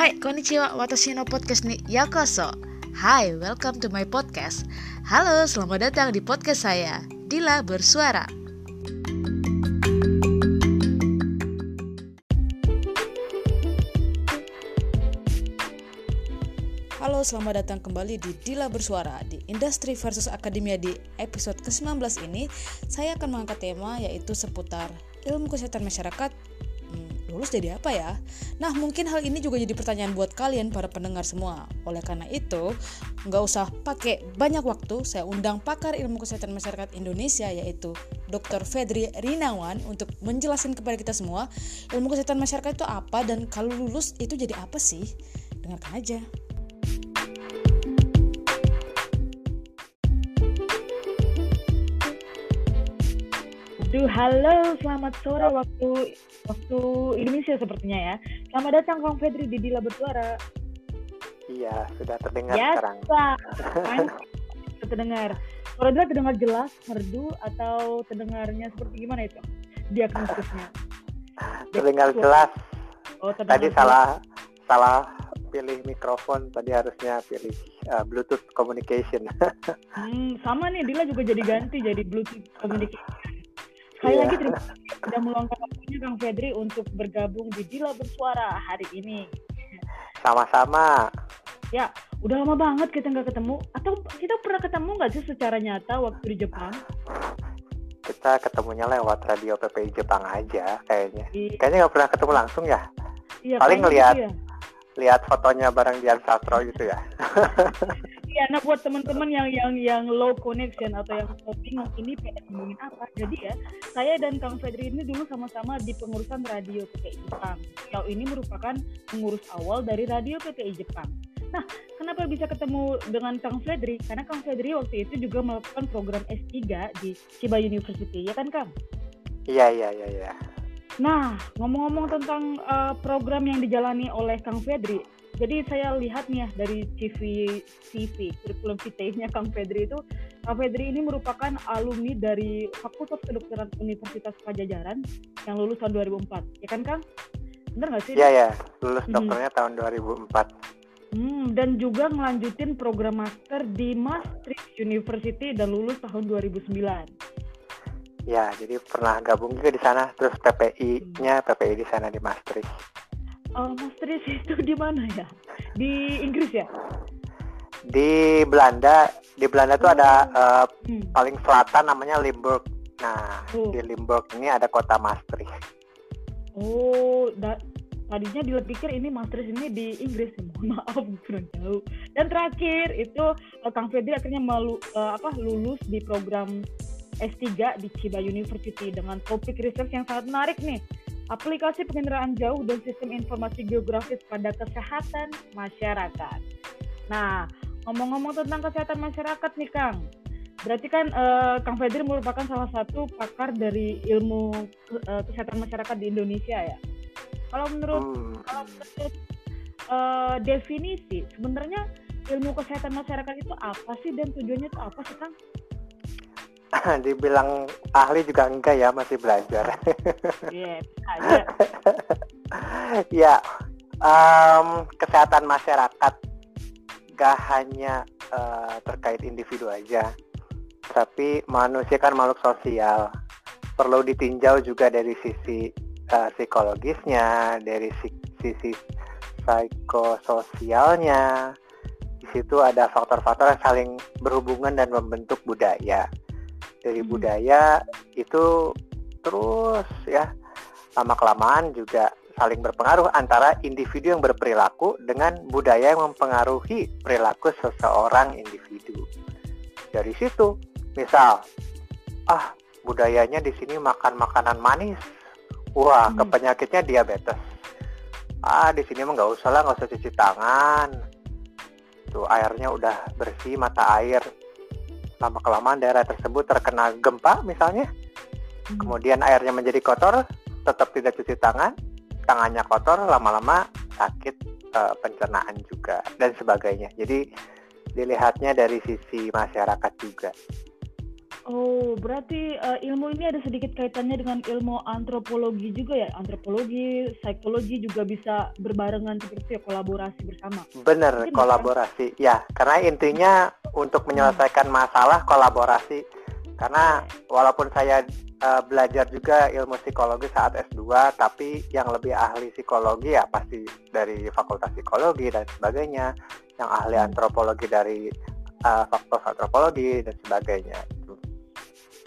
Hai, konnichiwa, watashi no podcast ni yakoso. Hai, welcome to my podcast. Halo, selamat datang di podcast saya, Dila Bersuara. Halo, selamat datang kembali di Dila Bersuara di Industri versus Akademia di episode ke-19 ini. Saya akan mengangkat tema yaitu seputar ilmu kesehatan masyarakat lulus jadi apa ya? Nah, mungkin hal ini juga jadi pertanyaan buat kalian para pendengar semua. Oleh karena itu, nggak usah pakai banyak waktu, saya undang pakar ilmu kesehatan masyarakat Indonesia yaitu Dr. Fedri Rinawan untuk menjelaskan kepada kita semua ilmu kesehatan masyarakat itu apa dan kalau lulus itu jadi apa sih? Dengarkan aja. Aduh, halo, selamat sore waktu waktu Indonesia sepertinya ya. Selamat datang Kang Fedri di Dila Bersuara. Iya, sudah terdengar Ya, sekarang. kan? Sudah terdengar. Suara Dila terdengar jelas, merdu, atau terdengarnya seperti gimana itu? Diagnosisnya. Terdengar jelas. Oh, terdengar Tadi jelas. salah salah pilih mikrofon, tadi harusnya pilih uh, Bluetooth communication. Hmm, sama nih, Dila juga jadi ganti jadi Bluetooth communication. Sekali Iya. lagi terima kasih sudah meluangkan waktunya Kang Fedri untuk bergabung di Dila Bersuara hari ini. Sama-sama. Ya, udah lama banget kita nggak ketemu. Atau kita pernah ketemu nggak sih secara nyata waktu di Jepang? Kita ketemunya lewat radio PPI Jepang aja kayaknya. Di, Kayaknya nggak pernah ketemu langsung ya. iya, paling ngeliat. gitu ya. Lihat fotonya bareng Dian Sastro gitu ya. Iya, nah buat teman-teman yang yang yang low connection atau yang bingung ini pengen ngomongin apa. Jadi ya, saya dan Kang Fedri ini dulu sama-sama di pengurusan radio PPI Jepang. Yang ini merupakan pengurus awal dari radio PPI Jepang. Nah, kenapa bisa ketemu dengan Kang Fedri? Karena Kang Fedri waktu itu juga melakukan program S3 di Chiba University, ya kan Kang? Iya, iya, iya, iya. Nah, ngomong-ngomong tentang uh, program yang dijalani oleh Kang Fedri, jadi saya lihat nih ya dari CV CV kurikulum vitae-nya Kang Fedri itu, Kang Fedri ini merupakan alumni dari Fakultas Kedokteran Universitas Pajajaran yang lulus tahun 2004, ya kan Kang? Bener nggak sih? Iya, iya. Lulus Hmm. dokternya tahun 2004. Hmm, dan juga ngelanjutin program master di Maastricht University dan lulus tahun 2009. Ya, jadi pernah gabung juga di sana. Terus PPI-nya PPI di sana di Maastricht. Oh, Maastricht itu di mana ya? Di Inggris ya? Di Belanda, di Belanda tuh ada uh, Hmm. paling selatan namanya Limburg. Nah, Oh. di Limburg ini ada kota Maastricht. Oh, da- tadinya pikir ini Maastricht ini di Inggris. Mohon maaf, kurang tahu. Dan terakhir itu eh, Kang Fedri akhirnya melu, eh, apa lulus di program S3 di Chiba University dengan topik research yang sangat menarik nih. Aplikasi pengendaraan jauh dan sistem informasi geografis pada kesehatan masyarakat. Nah, ngomong-ngomong tentang kesehatan masyarakat nih Kang, berarti kan eh, Kang Fedri merupakan salah satu pakar dari ilmu eh, kesehatan masyarakat di Indonesia ya. Kalau menurut Hmm. kalau menurut eh, definisi sebenarnya ilmu kesehatan masyarakat itu apa sih dan tujuannya itu apa sih Kang? Dibilang ahli juga enggak ya, masih belajar. Iya, ya, em, kesehatan masyarakat gak hanya eh, terkait individu aja, tapi manusia kan makhluk sosial. Perlu ditinjau juga dari sisi eh, psikologisnya, dari si- sisi psikososialnya. Di situ ada faktor-faktor yang saling berhubungan dan membentuk budaya. Dari Hmm. budaya itu terus ya lama kelamaan juga saling berpengaruh antara individu yang berperilaku dengan budaya yang mempengaruhi perilaku seseorang individu. Dari situ, misal, ah budayanya di sini makan makanan manis, wah Hmm. ke penyakitnya diabetes. Ah di sini mah nggak usah lah, nggak usah cuci tangan. Tuh airnya udah bersih mata air. Lama kelamaan daerah tersebut terkena gempa misalnya, Hmm. kemudian airnya menjadi kotor, tetap tidak cuci tangan, tangannya kotor, lama-lama sakit eh, pencernaan juga dan sebagainya. Jadi dilihatnya dari sisi masyarakat juga. Oh, berarti uh, ilmu ini ada sedikit kaitannya dengan ilmu antropologi juga ya? Antropologi, psikologi juga bisa berbarengan seperti ya, kolaborasi bersama. Bener, Mungkin kolaborasi. Kan? Ya, karena intinya untuk menyelesaikan masalah kolaborasi. Karena walaupun saya uh, belajar juga ilmu psikologi saat S2, tapi yang lebih ahli psikologi ya pasti dari Fakultas Psikologi dan sebagainya. Yang ahli hmm. antropologi dari uh, fakultas antropologi dan sebagainya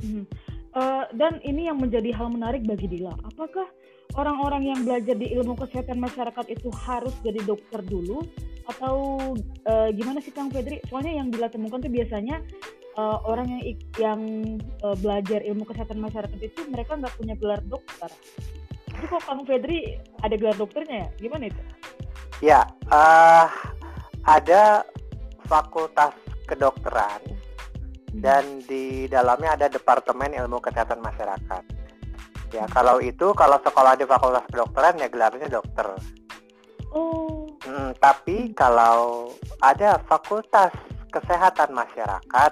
Hmm. Uh, dan ini yang menjadi hal menarik bagi Dila. Apakah orang-orang yang belajar di ilmu kesehatan masyarakat itu harus jadi dokter dulu atau uh, gimana sih Kang Fedri? Soalnya yang Dila temukan tuh biasanya uh, orang yang yang uh, belajar ilmu kesehatan masyarakat itu mereka nggak punya gelar dokter. Tapi kok Kang Fedri ada gelar dokternya ya? Gimana itu? Ya, uh, ada fakultas kedokteran dan di dalamnya ada Departemen Ilmu Kesehatan Masyarakat. Ya, kalau itu kalau sekolah di Fakultas Kedokteran ya gelarnya dokter. Oh. Hmm, tapi kalau ada Fakultas Kesehatan Masyarakat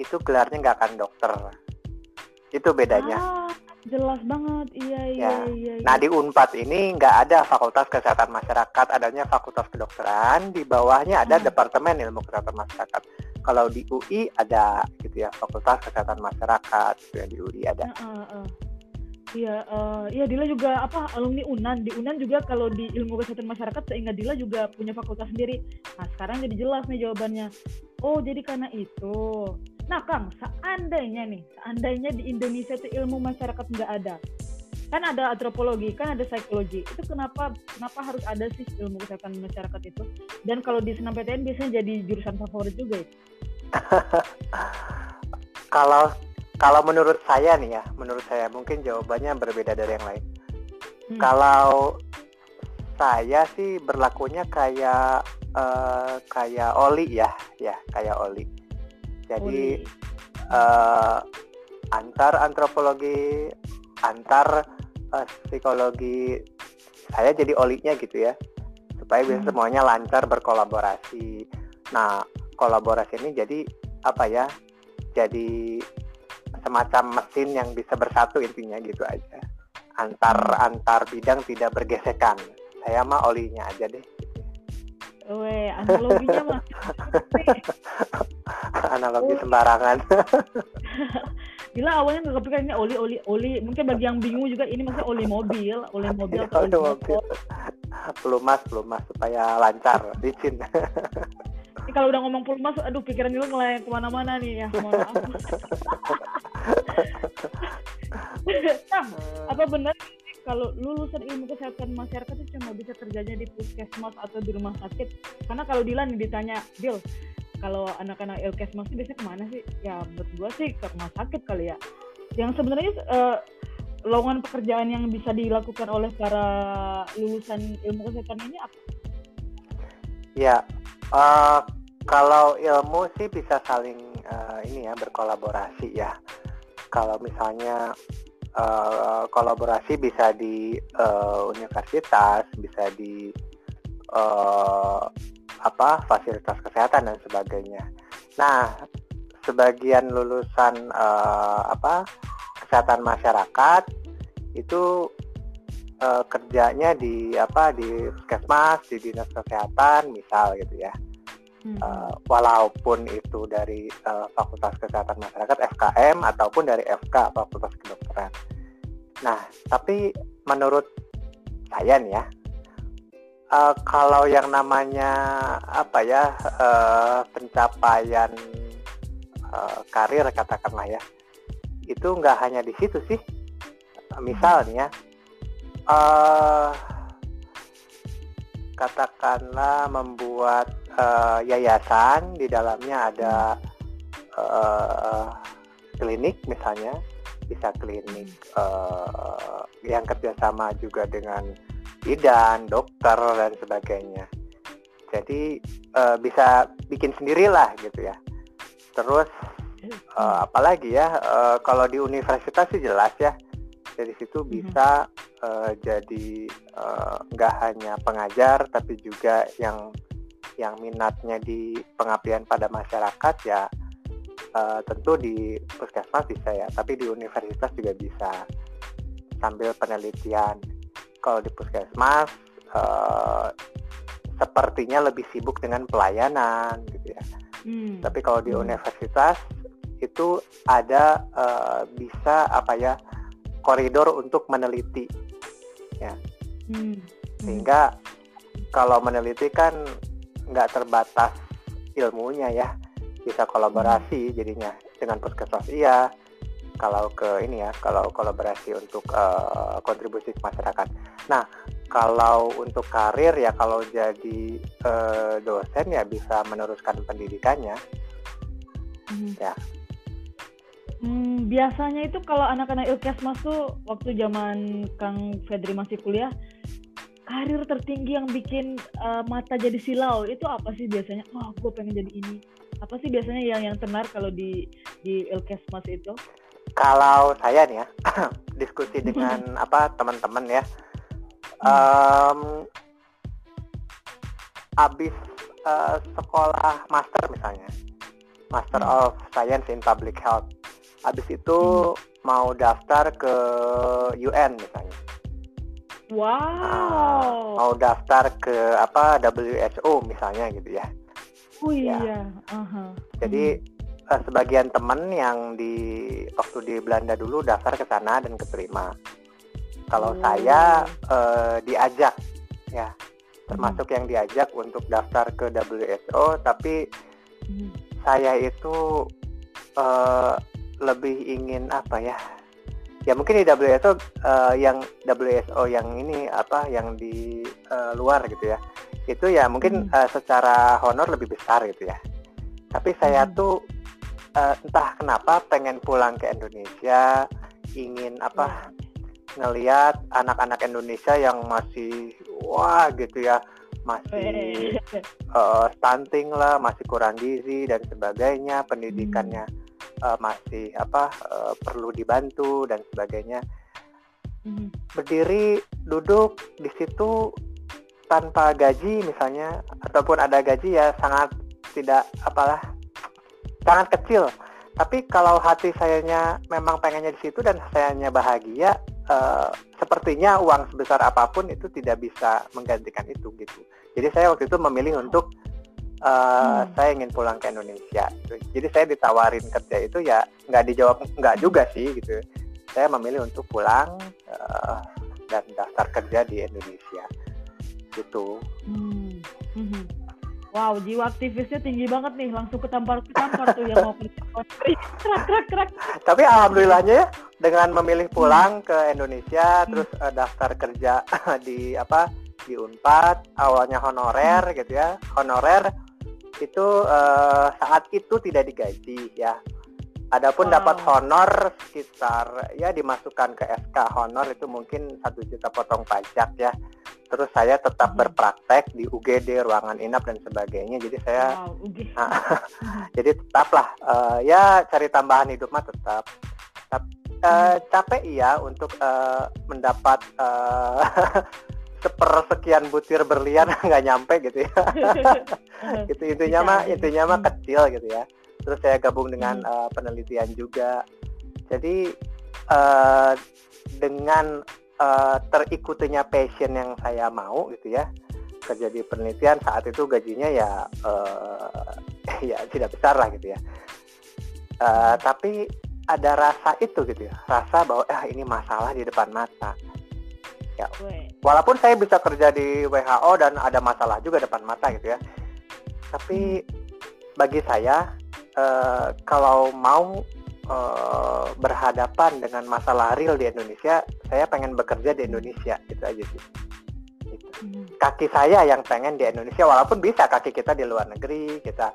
itu gelarnya nggak akan dokter. Itu bedanya. Ah, jelas banget. Iya, iya, ya. iya, iya. Nah, di Unpad ini nggak ada Fakultas Kesehatan Masyarakat, adanya Fakultas Kedokteran, di bawahnya ada hmm. Departemen Ilmu Kesehatan Masyarakat kalau di UI ada gitu ya Fakultas Kesehatan Masyarakat gitu ya di UI ada. Uh, uh, Iya, uh, iya Dila juga apa alumni Unan di Unan juga kalau di ilmu kesehatan masyarakat sehingga Dila juga punya fakultas sendiri. Nah sekarang jadi jelas nih jawabannya. Oh jadi karena itu. Nah Kang, seandainya nih, seandainya di Indonesia itu ilmu masyarakat nggak ada, kan ada antropologi, kan ada psikologi. Itu kenapa kenapa harus ada sih ilmu kesehatan masyarakat itu? Dan kalau di senam PTN biasanya jadi jurusan favorit juga ya? kalau kalau menurut saya nih ya, menurut saya mungkin jawabannya berbeda dari yang lain. Hmm. Kalau saya sih berlakunya kayak uh, kayak oli ya, ya kayak oli. Jadi oli. Uh, antar antropologi, antar uh, psikologi saya jadi olinya gitu ya supaya bisa hmm. semuanya lancar berkolaborasi nah kolaborasi ini jadi apa ya jadi semacam mesin yang bisa bersatu intinya gitu aja antar hmm. antar bidang tidak bergesekan saya mah olinya aja deh Weh, analoginya mah analogi sembarangan Gila awalnya nggak kepikiran ini oli oli oli. Mungkin bagi yang bingung juga ini maksudnya oli mobil, oli mobil. Iya, oli mobil. Pelumas, pelumas supaya lancar, licin. Ini kalau udah ngomong pelumas, aduh pikiran juga ngelayang ke mana-mana nih ya. Mohon maaf. nah, apa benar kalau lulusan ilmu kesehatan masyarakat itu cuma bisa kerjanya di puskesmas atau di rumah sakit? Karena kalau Dilan ditanya, Dil, kalau anak-anak ilkes masih biasanya ke mana sih? Ya menurut gue sih ke rumah sakit kali ya. Yang sebenarnya uh, lowongan pekerjaan yang bisa dilakukan oleh para lulusan ilmu kesehatan ini apa? Ya, uh, kalau ilmu sih bisa saling uh, ini ya berkolaborasi ya. Kalau misalnya uh, kolaborasi bisa di uh, universitas, bisa di uh, apa fasilitas kesehatan dan sebagainya. Nah, sebagian lulusan uh, apa kesehatan masyarakat itu uh, kerjanya di apa di puskesmas, di dinas kesehatan misal gitu ya. Hmm. Uh, walaupun itu dari uh, Fakultas Kesehatan Masyarakat FKM ataupun dari FK Fakultas Kedokteran. Nah, tapi menurut saya nih ya, uh, kalau yang namanya apa ya uh, pencapaian uh, karir katakanlah ya itu nggak hanya di situ sih misalnya uh, katakanlah membuat uh, yayasan di dalamnya ada uh, klinik misalnya bisa klinik uh, yang kerjasama juga dengan bidan, dokter dan sebagainya. Jadi uh, bisa bikin sendirilah gitu ya. Terus uh, apalagi ya uh, kalau di universitas sih jelas ya dari situ mm-hmm. bisa uh, jadi nggak uh, hanya pengajar tapi juga yang yang minatnya di pengabdian pada masyarakat ya uh, tentu di puskesmas bisa ya tapi di universitas juga bisa sambil penelitian kalau di puskesmas uh, sepertinya lebih sibuk dengan pelayanan gitu ya hmm. tapi kalau di hmm. universitas itu ada uh, bisa apa ya koridor untuk meneliti ya hmm. sehingga kalau meneliti kan nggak terbatas ilmunya ya. Bisa kolaborasi jadinya dengan puskesmas. Iya kalau ke ini ya kalau kolaborasi untuk uh, kontribusi ke masyarakat. Nah kalau untuk karir ya kalau jadi uh, dosen ya bisa meneruskan pendidikannya. Hmm. ya. Hmm, biasanya itu kalau anak-anak Ilkesmas tuh waktu zaman Kang Fedri masih kuliah, karir tertinggi yang bikin uh, mata jadi silau itu apa sih biasanya? Wah, oh, gue pengen jadi ini. Apa sih biasanya yang yang tenar kalau di di Ilkesmas itu? Kalau saya nih ya diskusi dengan apa teman-teman ya, um, abis uh, sekolah master misalnya, Master hmm. of Science in Public Health habis itu hmm. mau daftar ke UN misalnya wow nah, mau daftar ke apa WHO misalnya gitu ya oh iya ya. uh-huh. jadi uh, sebagian teman yang di waktu di Belanda dulu daftar ke sana dan keterima kalau oh. saya uh, diajak ya termasuk hmm. yang diajak untuk daftar ke WHO tapi hmm. saya itu uh, lebih ingin apa ya ya mungkin di WHO uh, eh, yang WHO yang ini apa yang di uh, luar gitu ya. Itu ya mungkin hmm. uh, secara honor lebih besar gitu ya. Tapi saya hmm. tuh uh, entah kenapa pengen pulang ke Indonesia ingin apa ngelihat anak-anak Indonesia yang masih wah gitu ya. Masih uh, stunting lah masih kurang gizi dan sebagainya pendidikannya hmm uh, masih apa uh, perlu dibantu dan sebagainya. Mm-hmm. berdiri duduk di situ tanpa gaji misalnya ataupun ada gaji ya sangat tidak apalah sangat kecil. Tapi kalau hati sayanya memang pengennya di situ dan sayanya bahagia uh, sepertinya uang sebesar apa pun itu tidak bisa menggantikan itu gitu. Jadi saya waktu itu memilih untuk uh, hmm. saya ingin pulang ke Indonesia gitu. jadi saya ditawarin kerja itu ya nggak dijawab nggak juga sih gitu saya memilih untuk pulang uh, dan daftar kerja di Indonesia gitu hmm. Hmm. Wow, jiwa aktivisnya tinggi banget nih, langsung ketampar ketampar tuh yang mau kerja. Krak, krak, krak. Tapi alhamdulillahnya ya, dengan memilih pulang hmm. ke Indonesia, hmm. terus uh, daftar kerja di apa di Unpad, awalnya honorer gitu ya, honorer itu uh, saat itu tidak digaji ya. Adapun wow. dapat honor sekitar ya dimasukkan ke SK honor itu mungkin satu juta potong pajak ya. Terus saya tetap hmm. berpraktek di UGD ruangan inap dan sebagainya. Jadi saya wow, okay. jadi tetaplah uh, ya cari tambahan hidup mah tetap. uh, capek iya untuk uh, mendapat uh, sepersekian butir berlian nggak nyampe gitu ya. Itu intinya mah intinya mah kecil gitu ya. Terus saya gabung dengan uh, penelitian juga. Jadi uh, dengan uh, terikutinya passion yang saya mau gitu ya kerja di penelitian saat itu gajinya ya uh, ya tidak besar lah gitu ya. Uh, tapi ada rasa itu gitu ya rasa bahwa ah ini masalah di depan mata ya walaupun saya bisa kerja di WHO dan ada masalah juga depan mata gitu ya tapi bagi saya uh, kalau mau uh, berhadapan dengan masalah real di Indonesia saya pengen bekerja di Indonesia gitu aja sih gitu. Hmm. kaki saya yang pengen di Indonesia walaupun bisa kaki kita di luar negeri kita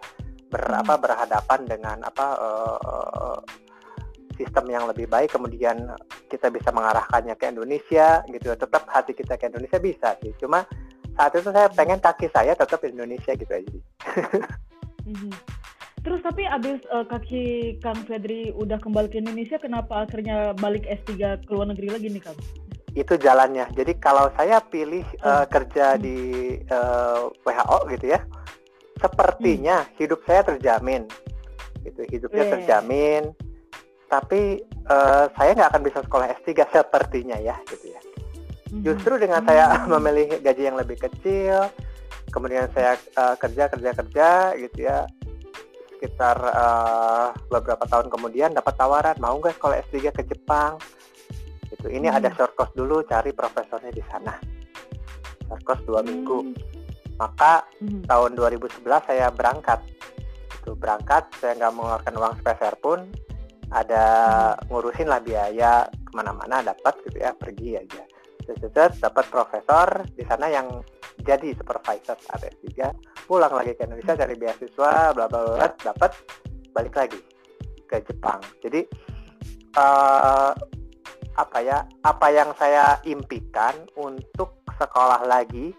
berapa hmm. berhadapan dengan apa uh, sistem yang lebih baik kemudian kita bisa mengarahkannya ke Indonesia gitu tetap hati kita ke Indonesia bisa sih cuma saat itu saya pengen kaki saya tetap di Indonesia gitu aja mm-hmm. terus tapi abis uh, kaki Kang Fedri udah kembali ke Indonesia kenapa akhirnya balik S3 ke luar negeri lagi nih Kang itu jalannya jadi kalau saya pilih uh, kerja hmm. di uh, WHO gitu ya sepertinya hmm. hidup saya terjamin Gitu, hidupnya yeah. terjamin. Tapi uh, saya nggak akan bisa sekolah S3 sepertinya ya, gitu ya. Hmm. Justru dengan hmm. saya memilih gaji yang lebih kecil, kemudian saya uh, kerja kerja kerja gitu ya sekitar uh, beberapa tahun kemudian dapat tawaran mau nggak sekolah S3 ke Jepang gitu ini hmm. ada short course dulu cari profesornya di sana short course dua hmm. minggu maka hmm. tahun 2011 saya berangkat itu berangkat saya nggak mengeluarkan uang sepeser pun ada ngurusin lah biaya ke mana-mana dapat gitu ya pergi aja set dapat profesor di sana yang jadi supervisor saat S3 pulang lagi ke Indonesia cari beasiswa bla bla bla dapat balik lagi ke Jepang jadi uh, apa ya apa yang saya impikan untuk sekolah lagi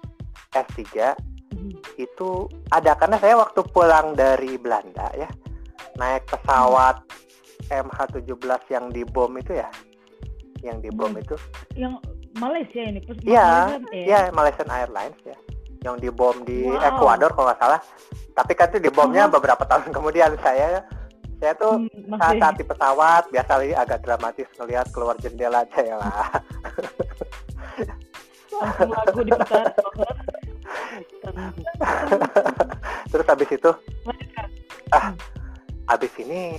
S3 hmm. itu ada karena saya waktu pulang dari Belanda ya naik pesawat. MH17 yang dibom itu ya yang dibom itu yang Malaysia ini Iya, iya Malaysian Airlines ya. Yang dibom di wow. Ekuador kalau nggak salah. Tapi kan itu dibomnya -huh. beberapa tahun kemudian saya saya tuh hmm, saat, saat di pesawat biasa lagi agak dramatis ngelihat keluar jendela aja ya lah. Langsung lagu diputar. Terus habis itu ah habis ini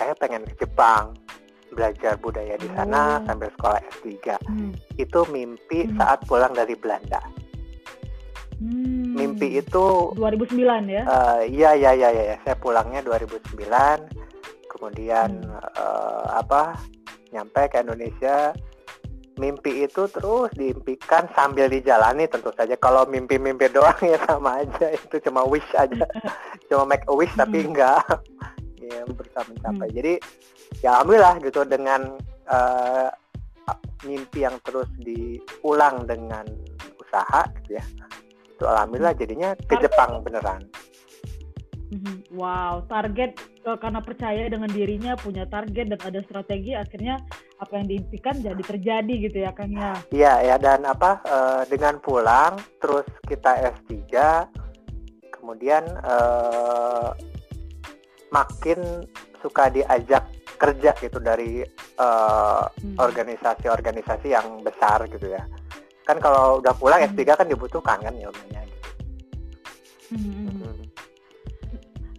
saya pengen ke Jepang belajar budaya di sana oh. sambil sekolah S3. Hmm. Itu mimpi hmm. saat pulang dari Belanda. Hmm. Mimpi itu 2009 ya? Uh, iya iya iya iya, saya pulangnya 2009. Kemudian hmm. uh, apa? Nyampe ke Indonesia. Mimpi itu terus diimpikan sambil dijalani tentu saja. Kalau mimpi-mimpi doang ya sama aja, itu cuma wish aja. cuma make a wish tapi hmm. enggak ya berusaha mencapai. Hmm. Jadi ya alhamdulillah gitu dengan uh, mimpi yang terus diulang dengan usaha gitu ya itu alhamdulillah jadinya ke Jepang beneran mhm. Wow, target uh, karena percaya dengan dirinya, punya target dan ada strategi, akhirnya apa yang diimpikan jadi terjadi gitu ya, Kang ya. Iya ya dan apa uh, dengan pulang, terus kita S3, kemudian uh, makin suka diajak kerja gitu dari organisasi-organisasi uh, hmm. yang besar gitu ya kan kalau udah pulang hmm. S3 kan dibutuhkan kan ilmunya gitu. Hmm. Hmm.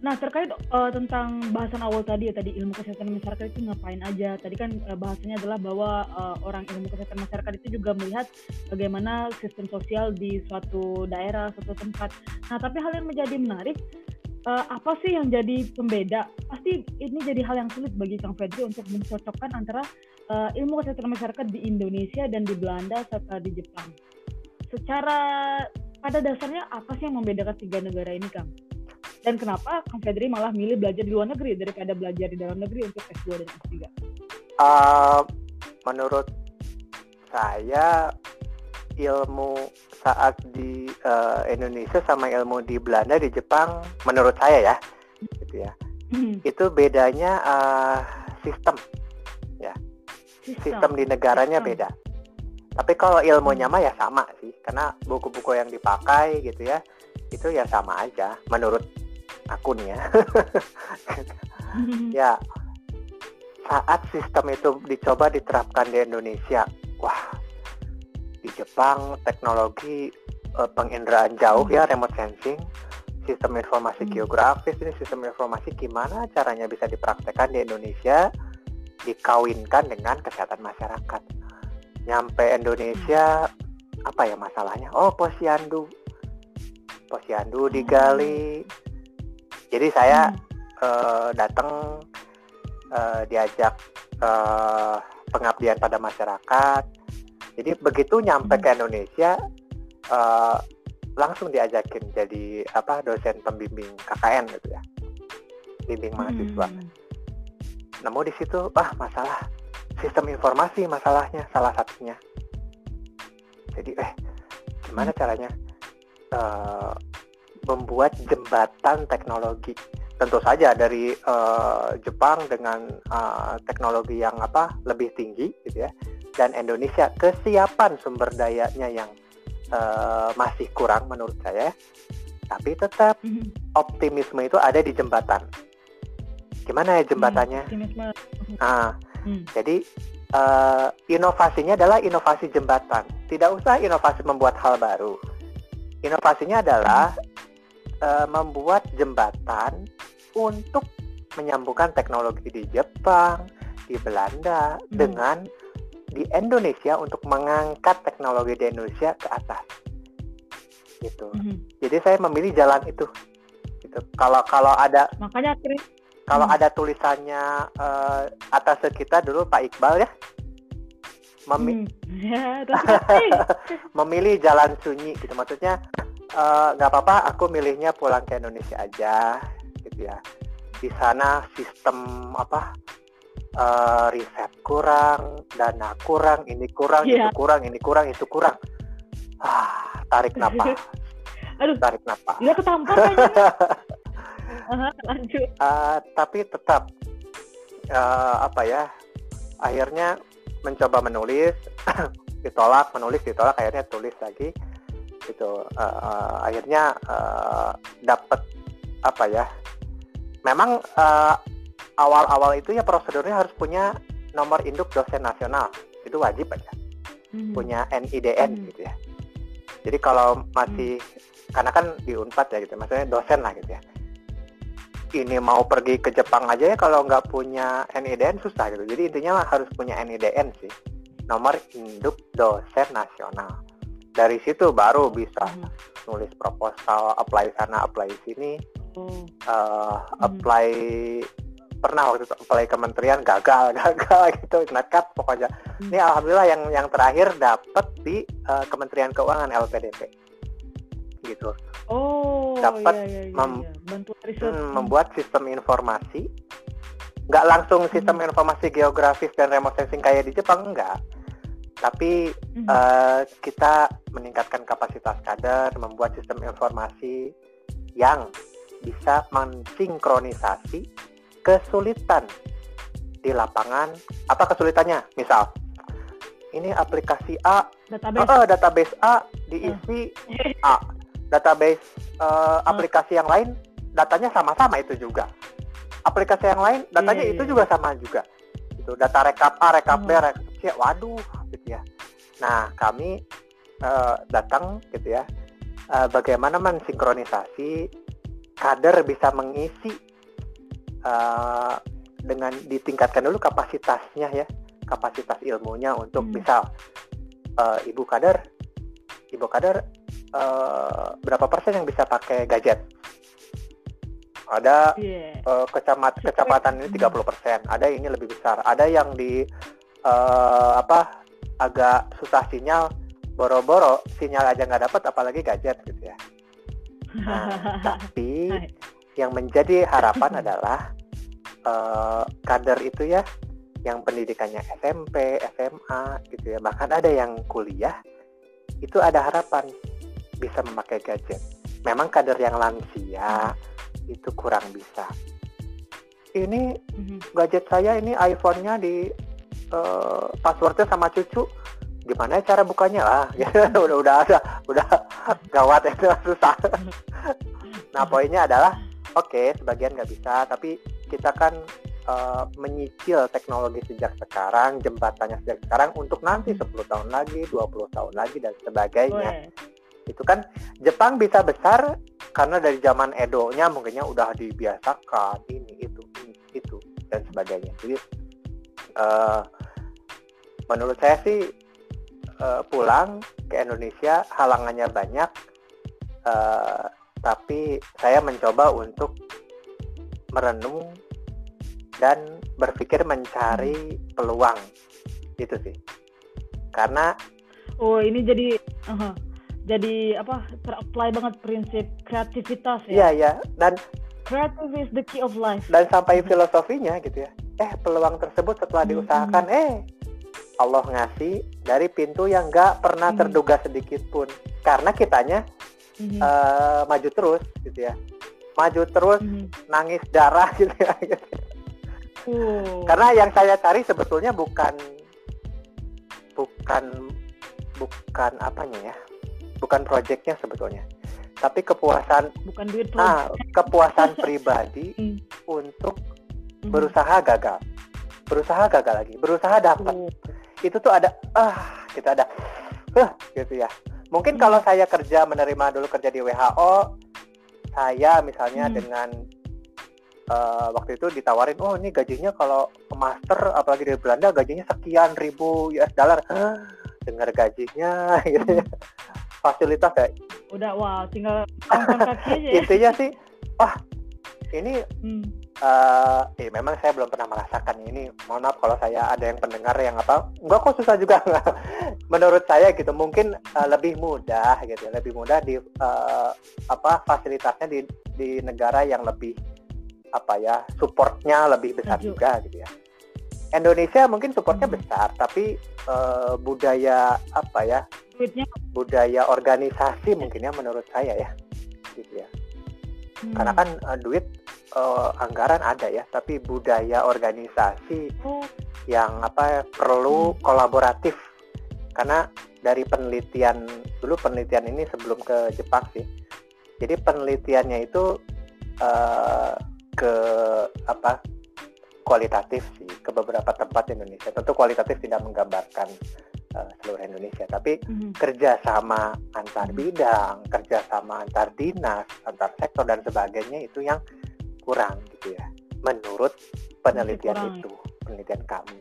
Nah terkait uh, tentang bahasan awal tadi ya tadi ilmu kesehatan masyarakat itu ngapain aja tadi kan uh, bahasanya adalah bahwa uh, orang ilmu kesehatan masyarakat itu juga melihat bagaimana sistem sosial di suatu daerah suatu tempat. Nah tapi hal yang menjadi menarik uh, apa sih yang jadi pembeda? Pasti ini jadi hal yang sulit bagi Kang Fedri untuk mencocokkan antara uh, ilmu kesehatan masyarakat di Indonesia dan di Belanda serta di Jepang. Secara pada dasarnya apa sih yang membedakan tiga negara ini, Kang? Dan kenapa Kang Fedri malah milih belajar di luar negeri daripada belajar di dalam negeri untuk S2 dan S3? Uh, menurut saya ilmu saat di uh, Indonesia sama ilmu di Belanda di Jepang menurut saya ya gitu ya. Hmm. itu bedanya uh, sistem ya. Sistem, sistem di negaranya sistem. beda. Tapi kalau ilmunya mah ya sama sih karena buku-buku yang dipakai gitu ya itu ya sama aja menurut aku nih ya ya saat sistem itu dicoba diterapkan di Indonesia wah di Jepang teknologi uh, penginderaan jauh ya remote sensing sistem informasi hmm. geografis. Ini sistem informasi gimana caranya bisa dipraktekkan di Indonesia dikawinkan dengan kesehatan masyarakat. Nyampe Indonesia apa ya masalahnya? Oh posyandu. Posyandu hmm. digali. Jadi saya uh, datang uh, diajak uh, pengabdian pada masyarakat jadi begitu nyampe ke Indonesia uh, langsung diajakin jadi apa dosen pembimbing KKN gitu ya, bimbing mahasiswa. Hmm. Namun di situ ah masalah sistem informasi masalahnya salah satunya. Jadi eh gimana caranya uh, membuat jembatan teknologi tentu saja dari uh, Jepang dengan uh, teknologi yang apa lebih tinggi gitu ya dan Indonesia kesiapan sumber dayanya yang uh, masih kurang menurut saya tapi tetap mm-hmm. optimisme itu ada di jembatan gimana ya jembatannya? Optimisme. Nah, Hmm. jadi eh, inovasinya adalah inovasi jembatan. Tidak usah inovasi membuat hal baru. Inovasinya adalah eh, membuat jembatan untuk menyambungkan teknologi di Jepang, di Belanda Hmm. dengan di Indonesia untuk mengangkat teknologi di Indonesia ke atas. Gitu. Mhm. Jadi saya memilih jalan itu. Gitu. Kalau kalau ada Makanya akhirnya kalau Hmm. ada tulisannya eh, atas kita dulu Pak Iqbal ya, memi- Hmm. Ya, memilih jalan sunyi gitu. Maksudnya eh, nggak apa-apa, aku milihnya pulang ke Indonesia aja, gitu ya. Di sana sistem apa eh, riset kurang, dana kurang, ini kurang, Iya. itu kurang, ini kurang, itu kurang. Ah, tarik napas, Aduh, tarik napas. dia ketampar. Aha, Lanjut. Eh, tapi tetap eh, apa ya akhirnya mencoba menulis ditolak menulis ditolak akhirnya tulis lagi gitu Eh, eh, akhirnya dapat apa ya memang eh, awal-awal itu ya prosedurnya harus punya nomor induk dosen nasional itu wajib aja Mhm. punya NIDN Hmm. gitu ya. Jadi kalau masih karena kan di Unpad ya gitu, maksudnya dosen lah gitu ya. Ini mau pergi ke Jepang aja ya kalau nggak punya NIDN susah gitu. Jadi intinya mah harus punya NIDN sih, nomor induk dosen nasional. Dari situ baru bisa Mhm. nulis proposal, apply sana, apply sini, Eh, apply pernah waktu itu apply kementerian gagal gagal gitu nekat pokoknya Hmm. ini alhamdulillah yang yang terakhir dapat di eh, Kementerian Keuangan LPDP gitu Oh, Dapat iya, iya, iya, mem- iya. Hmm, membuat sistem informasi nggak langsung sistem Hmm. informasi geografis dan remote sensing kayak di Jepang enggak tapi Mhm. eh, kita meningkatkan kapasitas kader membuat sistem informasi yang bisa mensinkronisasi kesulitan di lapangan. Apa kesulitannya? Misal ini aplikasi A. Database. eh, database A diisi A. Database eh, aplikasi yang lain datanya sama-sama itu juga. Aplikasi yang lain datanya Iya, itu iya. juga sama juga. Itu data rekap A rekap B Hmm. rekap C. Waduh gitu ya. Nah kami eh, datang gitu ya eh, bagaimana mensinkronisasi kader bisa mengisi eh, dengan ditingkatkan dulu kapasitasnya ya kapasitas ilmunya untuk Hmm. misal eh, ibu kader ibu kader eh, berapa persen yang bisa pakai gadget ada Iya. eh, kecamat kecamatan ini 30%, ada yang ini lebih besar, ada yang di eh, apa agak susah sinyal, boro-boro sinyal aja nggak dapat, apalagi gadget gitu ya. Nah, tapi Hai. yang menjadi harapan adalah eh, kader itu ya, yang pendidikannya SMP, SMA gitu ya, bahkan ada yang kuliah, itu ada harapan bisa memakai gadget. Memang kader yang lansia itu kurang bisa. Ini Mhm. gadget saya ini iPhone-nya di eh, passwordnya sama cucu. Gimana ya cara bukanya lah? udah udah ada, udah gawat itu susah. Nah poinnya adalah oke sebagian nggak bisa, tapi kita kan eh, menyicil teknologi sejak sekarang, jembatannya sejak sekarang untuk nanti 10 tahun lagi, 20 tahun lagi dan sebagainya Weh. itu kan Jepang bisa besar karena dari zaman Edo-nya mungkinnya udah dibiasakan ini itu ini itu dan sebagainya jadi eh, menurut saya sih eh, pulang ke Indonesia halangannya banyak eh, tapi saya mencoba untuk merenung dan berpikir mencari peluang itu sih karena Oh, ini jadi aha. jadi apa? Terapply banget prinsip kreativitas iya ya. ya dan Creative is the key of life. dan sampai filosofinya gitu ya eh peluang tersebut setelah Hmm, diusahakan eh Allah ngasih dari pintu yang nggak pernah Hmm. terduga sedikit pun karena kitanya Mhm. eh, maju terus gitu ya maju terus Mhm. nangis darah gitu ya Oh. karena yang saya cari sebetulnya bukan bukan bukan apanya ya bukan proyeknya sebetulnya tapi kepuasan bukan duit ah kepuasan pribadi Hmm. untuk berusaha gagal berusaha gagal lagi berusaha dapat Oh. Itu tuh ada ah kita ada uh, gitu ya mungkin Hmm. kalau saya kerja menerima dulu kerja di WHO saya misalnya Hmm. dengan eh, waktu itu ditawarin oh ini gajinya kalau master apalagi di Belanda gajinya sekian ribu US dollar Hah, dengar gajinya gitu ya fasilitas ya Udah wow, tinggal kaki aja ya. intinya sih wah ini Hmm. Eh eh, memang saya belum pernah merasakan ini. Mohon maaf kalau saya ada yang pendengar yang apa, enggak kok susah juga. Menurut saya gitu, mungkin eh, lebih mudah gitu, lebih mudah di eh, apa fasilitasnya di di negara yang lebih apa ya, supportnya lebih besar Setuju. juga gitu ya. Indonesia mungkin supportnya Hmm. besar, tapi eh, budaya apa ya, Duitnya budaya organisasi mungkin ya menurut saya ya, gitu ya hmm. karena kan uh, duit uh, anggaran ada ya tapi budaya organisasi yang apa perlu kolaboratif. Karena dari penelitian dulu penelitian ini sebelum ke Jepang sih. Jadi penelitiannya itu uh, ke apa kualitatif sih ke beberapa tempat di Indonesia. Tentu kualitatif tidak menggambarkan uh, seluruh Indonesia tapi mhm. kerjasama antar bidang, kerjasama antar dinas, antar sektor dan sebagainya itu yang kurang gitu ya. Menurut penelitian kurang. itu, penelitian kami.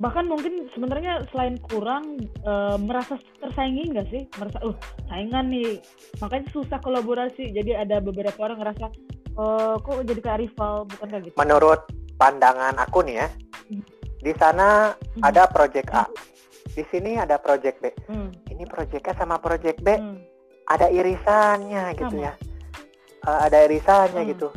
bahkan mungkin sebenarnya selain kurang eh, merasa tersaingi nggak sih merasa uh saingan nih makanya susah kolaborasi jadi ada beberapa orang ngerasa eh kok jadi kayak rival bukan kayak gitu Menurut pandangan aku nih ya, Hmm. di sana Hmm. ada project A, di sini ada project B. Hmm, Ini project A sama project B hmm. ada irisannya gitu Sama. ya. Eh, ada irisannya Hmm. gitu.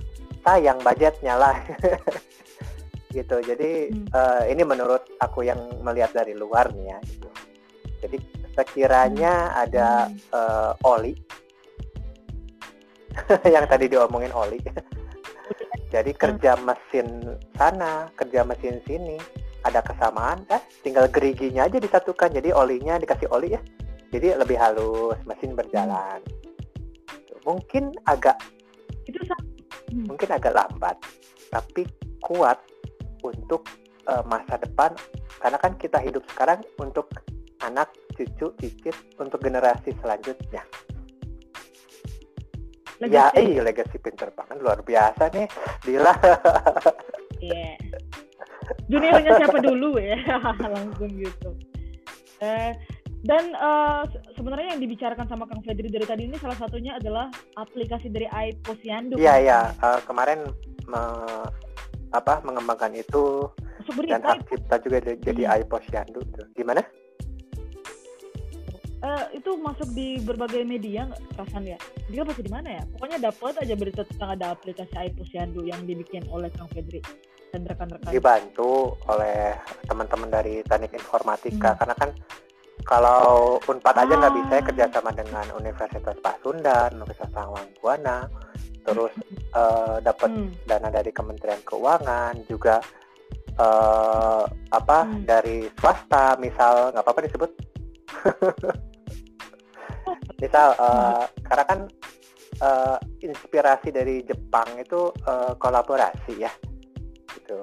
Sayang budgetnya lah. gitu. Jadi Hmm. eh, ini menurut aku yang melihat dari luar nih ya. Gitu. Jadi sekiranya ada Hmm. eh, oli yang tadi diomongin oli. Jadi kerja mesin sana, kerja mesin sini ada kesamaan kan? Tinggal geriginya aja disatukan. Jadi olinya dikasih oli ya. Jadi lebih halus, mesin berjalan. Mungkin agak itu Hmm. mungkin agak lambat, tapi kuat untuk eh, masa depan karena kan kita hidup sekarang untuk anak, cucu, cicit, untuk generasi selanjutnya. Ya, legacy. iya legacy pinter banget luar biasa nih, Dila. Iya. Juniornya siapa dulu ya? Langsung gitu. Eh, dan se- sebenarnya yang dibicarakan sama Kang Fedri dari tadi ini salah satunya adalah aplikasi dari iPosyandu. Iya iya, Eh, kemarin me- apa mengembangkan itu Masuk dan hak cipta juga di- jadi Hmm. iPosyandu tuh. Gimana? eh, itu masuk di berbagai media perasaan ya? Dia masih di mana ya? Pokoknya dapat aja berita tentang ada aplikasi iPosyandu yang dibikin oleh Kang Fedri dan rekan-rekan. Dibantu oleh teman-teman dari teknik informatika Hmm. karena kan kalau Unpad aja nggak Ah. bisa ya kerjasama dengan Universitas Pasundan, Universitas Sangwangbuana, terus eh, dapat Hmm. dana dari Kementerian Keuangan juga eh, apa Hmm. dari swasta misal nggak apa-apa disebut misal eh, karena kan eh, inspirasi dari Jepang itu eh, kolaborasi ya gitu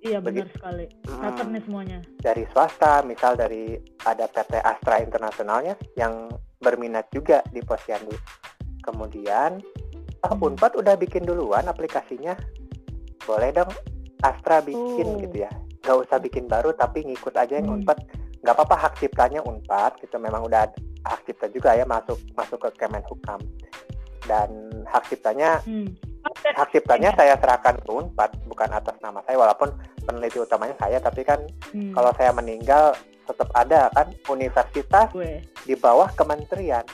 Iya benar Begitu. sekali. Hmm, Catat nih semuanya. dari swasta misal dari ada PT Astra Internasionalnya yang berminat juga di Posyandu kemudian ah, Hmm. Unpad udah bikin duluan aplikasinya boleh dong Astra bikin Oh. gitu ya nggak usah bikin baru tapi ngikut aja yang Hmm. Unpad nggak apa-apa hak ciptanya Unpad gitu memang udah hak cipta juga ya masuk masuk ke Kemenhukam dan hak ciptanya Hmm. Hak ciptanya saya serahkan ke Unpad bukan atas nama saya walaupun peneliti utamanya saya tapi kan Hmm. kalau saya meninggal tetap ada kan universitas gue. di bawah kementerian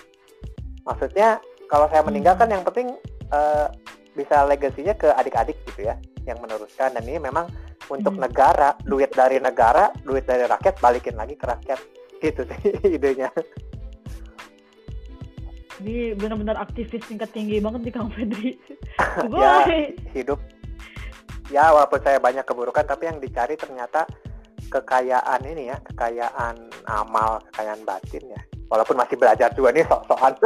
maksudnya kalau saya meninggal Hmm. kan yang penting eh, bisa legasinya ke adik-adik gitu ya yang meneruskan dan ini memang untuk Hmm. negara duit dari negara duit dari rakyat balikin lagi ke rakyat gitu sih idenya Ini benar-benar aktivis tingkat tinggi banget di Kang Fedri. Ya. hidup ya walaupun saya banyak keburukan tapi yang dicari ternyata kekayaan ini ya kekayaan amal kekayaan batin ya walaupun masih belajar juga nih sok-sokan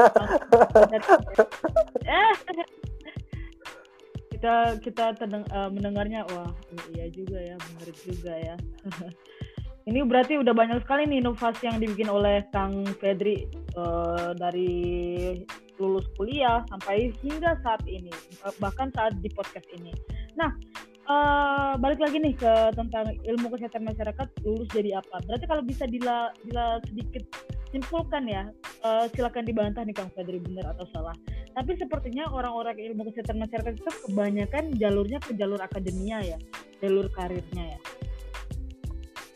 eh. kita kita terdeng, uh, mendengarnya wah iya juga ya benar juga ya ini berarti udah banyak sekali nih inovasi yang dibikin oleh Kang Fedri uh, dari lulus kuliah sampai hingga saat ini bahkan saat di podcast ini. Nah uh, balik lagi nih ke tentang ilmu kesehatan masyarakat lulus jadi apa? Berarti kalau bisa dila, dila sedikit simpulkan ya uh, silakan dibantah nih Kang Fedri benar atau salah. Tapi sepertinya orang-orang ilmu kesehatan masyarakat itu kebanyakan jalurnya ke jalur akademia ya jalur karirnya ya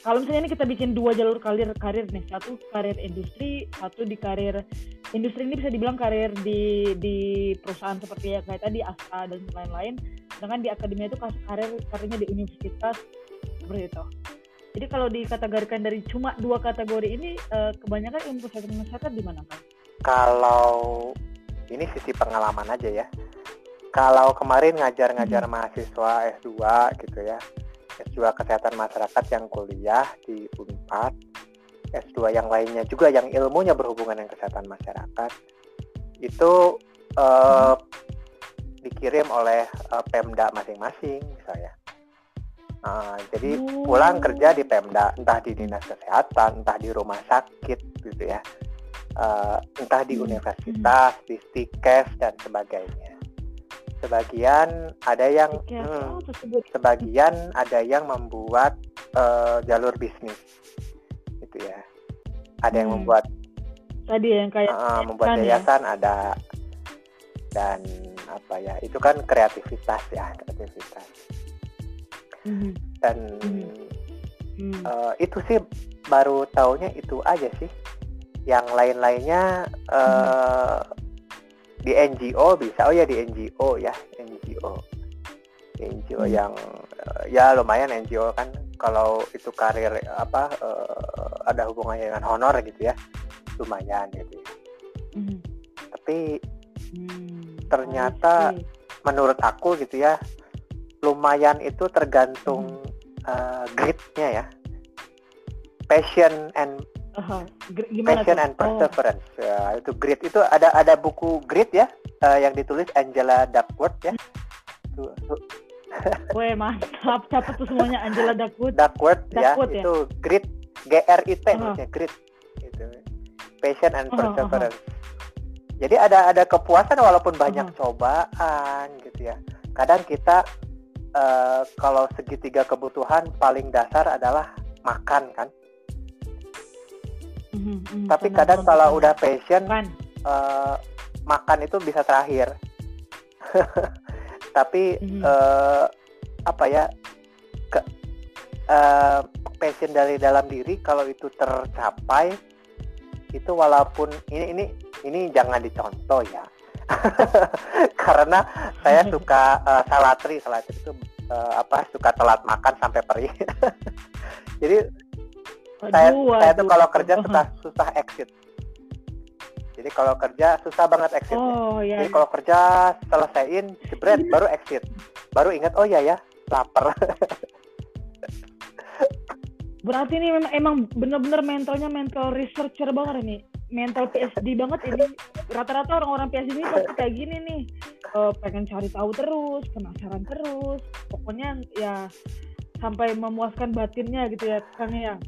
kalau misalnya ini kita bikin dua jalur karir karir nih satu karir industri satu di karir industri ini bisa dibilang karir di di perusahaan seperti ya kayak tadi ASA dan lain-lain sedangkan di akademia itu karir karirnya di universitas seperti itu jadi kalau dikategorikan dari cuma dua kategori ini, uh, kebanyakan ilmu kesehatan masyarakat di mana kan? Kalau ini sisi pengalaman aja ya. Kalau kemarin ngajar-ngajar hmm. mahasiswa S2 gitu ya, S2 kesehatan masyarakat yang kuliah di Unpad, S2 yang lainnya juga yang ilmunya berhubungan dengan kesehatan masyarakat, itu uh, dikirim oleh uh, Pemda masing-masing misalnya Uh, jadi oh. pulang kerja di Pemda, entah di dinas kesehatan, entah di rumah sakit gitu ya, uh, entah di hmm. universitas, di stikes dan sebagainya. Sebagian ada yang, hmm, sebagian ada yang membuat uh, jalur bisnis, gitu ya. Ada yang hmm. membuat tadi yang kayak uh, membuat ya? yayasan ya? ada dan apa ya itu kan kreativitas ya kreativitas hmm. dan hmm. Uh, itu sih baru taunya itu aja sih yang lain-lainnya uh, hmm. Di NGO bisa oh ya di NGO ya NGO NGO hmm. yang uh, ya lumayan NGO kan kalau itu karir apa uh, ada hubungannya dengan honor gitu ya lumayan gitu ya. hmm. tapi hmm. ternyata menurut aku gitu ya lumayan itu tergantung hmm. uh, gritnya ya passion and uh-huh. passion and oh. perseverance oh. ya, itu grit itu ada ada buku grit ya uh, yang ditulis Angela Duckworth ya tuh, tuh. Weh mantap siapa tuh semuanya Angela Duckworth Duckworth, ya, Duckworth ya, ya itu grit G R I T uh-huh. grit itu passion and perseverance uh-huh. jadi ada ada kepuasan walaupun banyak uh-huh. cobaan gitu ya kadang kita uh, kalau segitiga kebutuhan paling dasar adalah makan kan. Mm-hmm, Tapi kadang kalau udah passion, uh, makan itu bisa terakhir. Tapi mm-hmm. uh, apa ya, ke, uh, passion dari dalam diri kalau itu tercapai, itu walaupun ini ini ini jangan dicontoh ya. Karena saya suka uh, salatri. Salatri itu uh, apa suka telat makan sampai perih. Jadi aduh, saya aduh. saya tuh kalau kerja suka susah exit. Jadi kalau kerja susah banget exit oh, iya. jadi iya. kalau kerja selesaiin jebret baru exit. Baru ingat oh ya ya lapar. Berarti ini memang emang bener-bener mentalnya mental researcher banget ini. Mental PhD banget ini. Rata-rata orang-orang PhD ini pasti kayak gini nih. Uh, pengen cari tahu terus penasaran terus. Pokoknya ya sampai memuaskan batinnya gitu ya Kang yang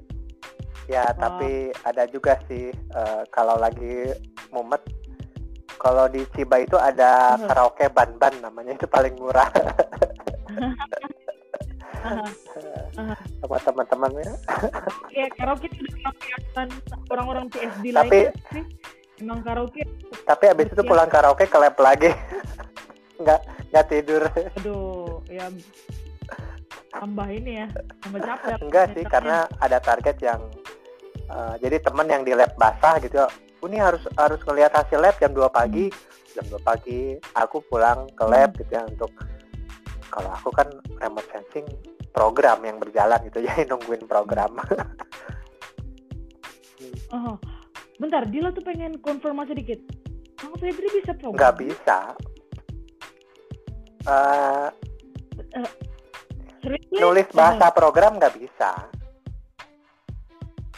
ya uh, tapi ada juga sih uh, kalau lagi mumet kalau di Ciba itu ada uh, karaoke ban-ban namanya itu paling murah sama teman-temannya. Iya karaoke itu udah orang-orang PhD tapi, lain. Emang karaoke. Tapi abis itu pulang karaoke ke lab lagi. nggak nggak tidur. Aduh, ya tambah ini ya, tambah capek. Enggak sih, karena ada target yang uh, jadi teman yang di lab basah gitu. Ini harus harus ngelihat hasil lab jam 2 pagi. Hmm. Jam 2 pagi aku pulang ke lab hmm. gitu ya untuk kalau aku kan remote sensing program yang berjalan gitu jadi nungguin program oh bentar Dila tuh pengen konfirmasi dikit Kang Febri bisa program nggak bisa uh, uh, nulis bahasa program nggak bisa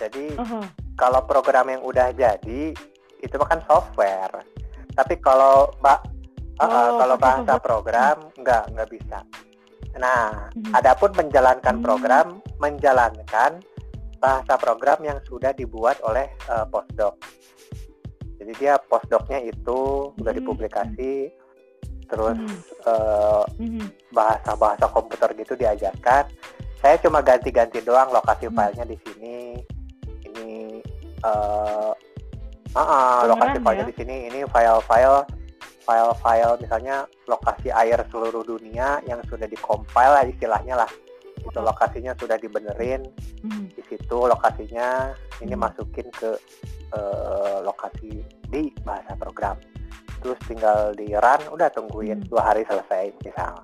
jadi uh-huh. kalau program yang udah jadi itu kan software tapi kalau Uh, uh, Oh, kalau bahasa program nggak nggak bisa. Nah, Mhm. adapun menjalankan Hmm. program, menjalankan bahasa program yang sudah dibuat oleh uh, postdoc. Jadi dia postdocnya itu sudah Hmm. dipublikasi, terus uh, Mhm. bahasa-bahasa komputer gitu diajarkan. Saya cuma ganti-ganti doang lokasi Hmm. filenya di sini. Eh ah, ah, lokasi filenya ya? di sini. Ini file-file file-file misalnya lokasi air seluruh dunia yang sudah dikompil lah istilahnya lah. Itu Oh. lokasinya sudah dibenerin. Mhm. Di situ lokasinya ini Hmm. masukin ke eh, lokasi di bahasa program. Terus tinggal di run, udah tungguin Hmm. dua hari selesai misal.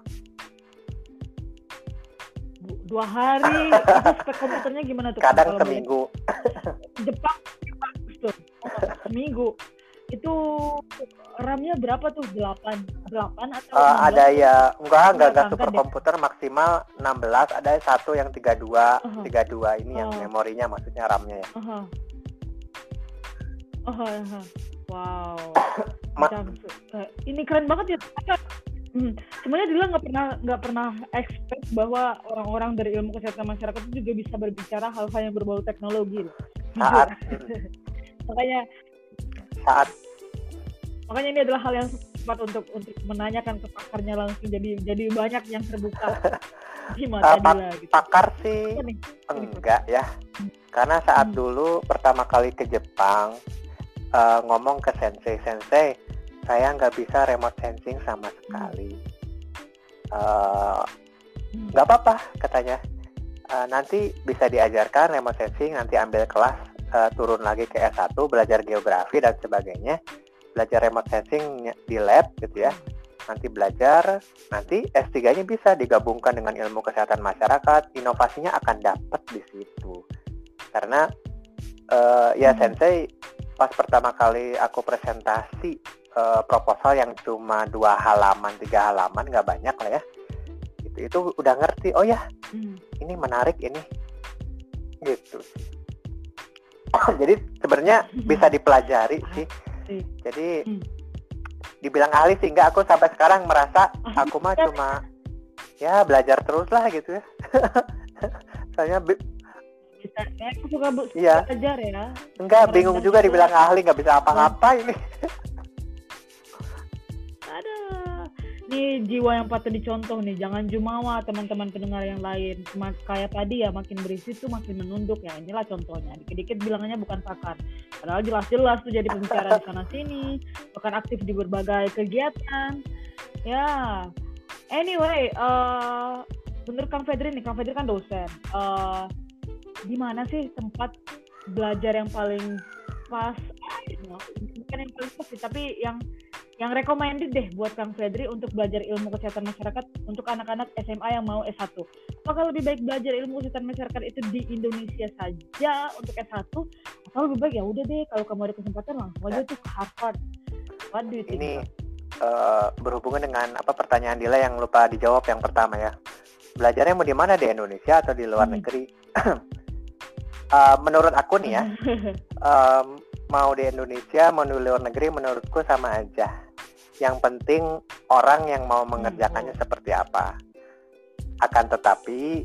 Du- Dua hari itu spek komputernya gimana tuh? Kadang seminggu Jepang Jepang tuh. Seminggu. Itu RAM-nya berapa tuh? 8 8 atau 16? ada ya enggak enggak enggak super deh. komputer maksimal 16 ada satu yang 32 Aha. 32 ini yang Oh. memorinya maksudnya RAM-nya ya Aha. Aha, aha. Wow. Ma- eh, ini keren banget ya. Hmm. Sebenarnya Dila nggak pernah nggak pernah expect bahwa orang-orang dari ilmu kesehatan masyarakat itu juga bisa berbicara hal-hal yang berbau teknologi. saat makanya saat makanya ini adalah hal yang tepat untuk untuk menanyakan ke pakarnya langsung jadi jadi banyak yang terbuka di mata Eh, Dila gitu. pakar sih nih? enggak ya karena saat Hmm. dulu pertama kali ke Jepang eh, ngomong ke sensei sensei saya nggak bisa remote sensing sama sekali. Eh, Hmm. nggak apa-apa katanya. Eh, nanti bisa diajarkan remote sensing nanti ambil kelas eh, turun lagi ke S1 belajar geografi dan sebagainya. Belajar remote sensing di lab gitu ya. Nanti belajar nanti S3 nya bisa digabungkan dengan ilmu kesehatan masyarakat. Inovasinya akan dapat di situ. Karena eh, ya Hmm. sensei pas pertama kali aku presentasi eh, proposal yang cuma dua halaman tiga halaman nggak banyak lah ya itu itu udah ngerti oh ya Hmm. ini menarik ini gitu jadi sebenarnya bisa dipelajari sih Sih. jadi Hmm. dibilang ahli sih enggak aku sampai sekarang merasa Ahli aku mah cuma ya belajar terus lah gitu ya soalnya bi- Bisa, ya, aku suka bu Iya. belajar ya. enggak bingung juga juga. dibilang ahli nggak bisa apa-apa ini Ada. Nih jiwa yang patut dicontoh nih, jangan jumawa teman-teman pendengar yang lain. Cuma kayak tadi ya, makin berisi tuh makin menunduk ya. Inilah contohnya. Dikit-dikit bilangannya bukan pakar. Padahal jelas-jelas tuh jadi pembicara di sana sini, bahkan aktif di berbagai kegiatan. Ya. Anyway, eh menurut Kang Fedri nih, Kang Fedri kan dosen. Eh di mana sih tempat belajar yang paling pas? Eh, Bukan yang paling pas sih, tapi yang yang recommended deh buat Kang Fedri untuk belajar ilmu kesehatan masyarakat untuk anak-anak SMA yang mau S1. Apakah lebih baik belajar ilmu kesehatan masyarakat itu di Indonesia saja untuk S1 atau lebih baik ya udah deh kalau kamu ada kesempatan langsung aja tuh ke Harvard. What do you think? ini eh, berhubungan dengan apa pertanyaan Dila yang lupa dijawab yang pertama ya belajarnya mau di mana di Indonesia atau di luar Hmm. negeri Eh, menurut aku nih ya em, mau di Indonesia mau di luar negeri menurutku sama aja. Yang penting orang yang mau mengerjakannya seperti apa. Akan tetapi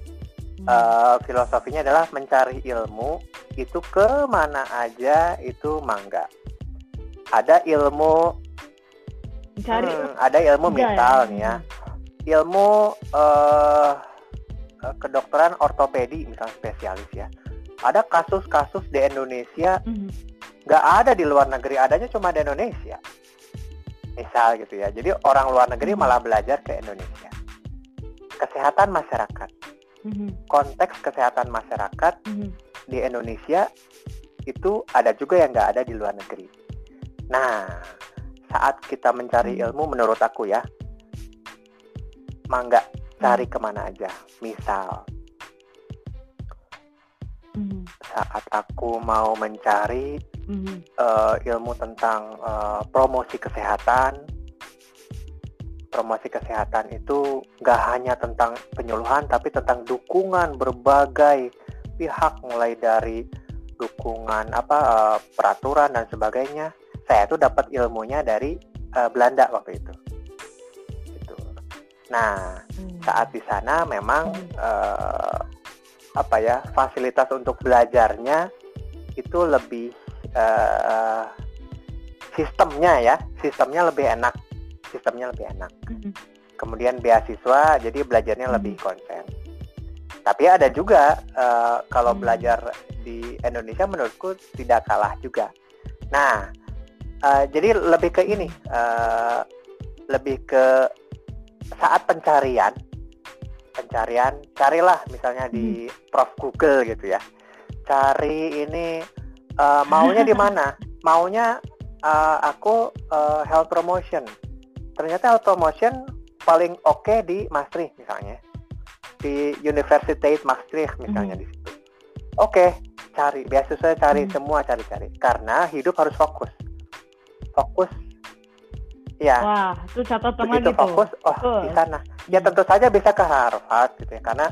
Hmm. eh, filosofinya adalah mencari ilmu itu ke mana aja itu mangga. Ada ilmu Cari hmm, ada ilmu enggak misal nih ya. Ilmu eh, kedokteran ortopedi misal spesialis ya. Ada kasus-kasus di Indonesia Mhm. Nggak ada di luar negeri adanya cuma di Indonesia misal gitu ya jadi orang luar negeri Hmm. malah belajar ke Indonesia kesehatan masyarakat Mhm. konteks kesehatan masyarakat Mhm. di Indonesia itu ada juga yang nggak ada di luar negeri nah saat kita mencari Hmm. ilmu menurut aku ya mangga cari ke mana aja misal. Saat aku mau mencari Mhm. eh, ilmu tentang eh, promosi kesehatan. Promosi kesehatan itu nggak hanya tentang penyuluhan, tapi tentang dukungan berbagai pihak, mulai dari dukungan apa eh, peraturan dan sebagainya. Saya tuh dapat ilmunya dari eh, Belanda waktu itu. Nah, Hmm. saat di sana memang eh, apa ya fasilitas untuk belajarnya itu lebih eh, sistemnya ya sistemnya lebih enak sistemnya lebih enak Hmm. kemudian beasiswa jadi belajarnya Hmm. lebih konsen tapi ada juga eh, kalau Hmm. belajar di Indonesia menurutku tidak kalah juga nah eh, jadi lebih ke ini eh, lebih ke saat pencarian pencarian carilah misalnya di Prof Google gitu ya. Cari ini eh, maunya di mana? Maunya eh, aku eh, health promotion. Ternyata health promotion paling oke di Maastricht misalnya. Di Universiteit Maastricht misalnya Mhm. di situ. Oke cari. Beasiswa cari Mhm. semua cari-cari. Karena hidup harus fokus. Fokus ya. Wah, itu catatan lagi fokus oh di sana ya tentu saja bisa ke Harvard gitu ya karena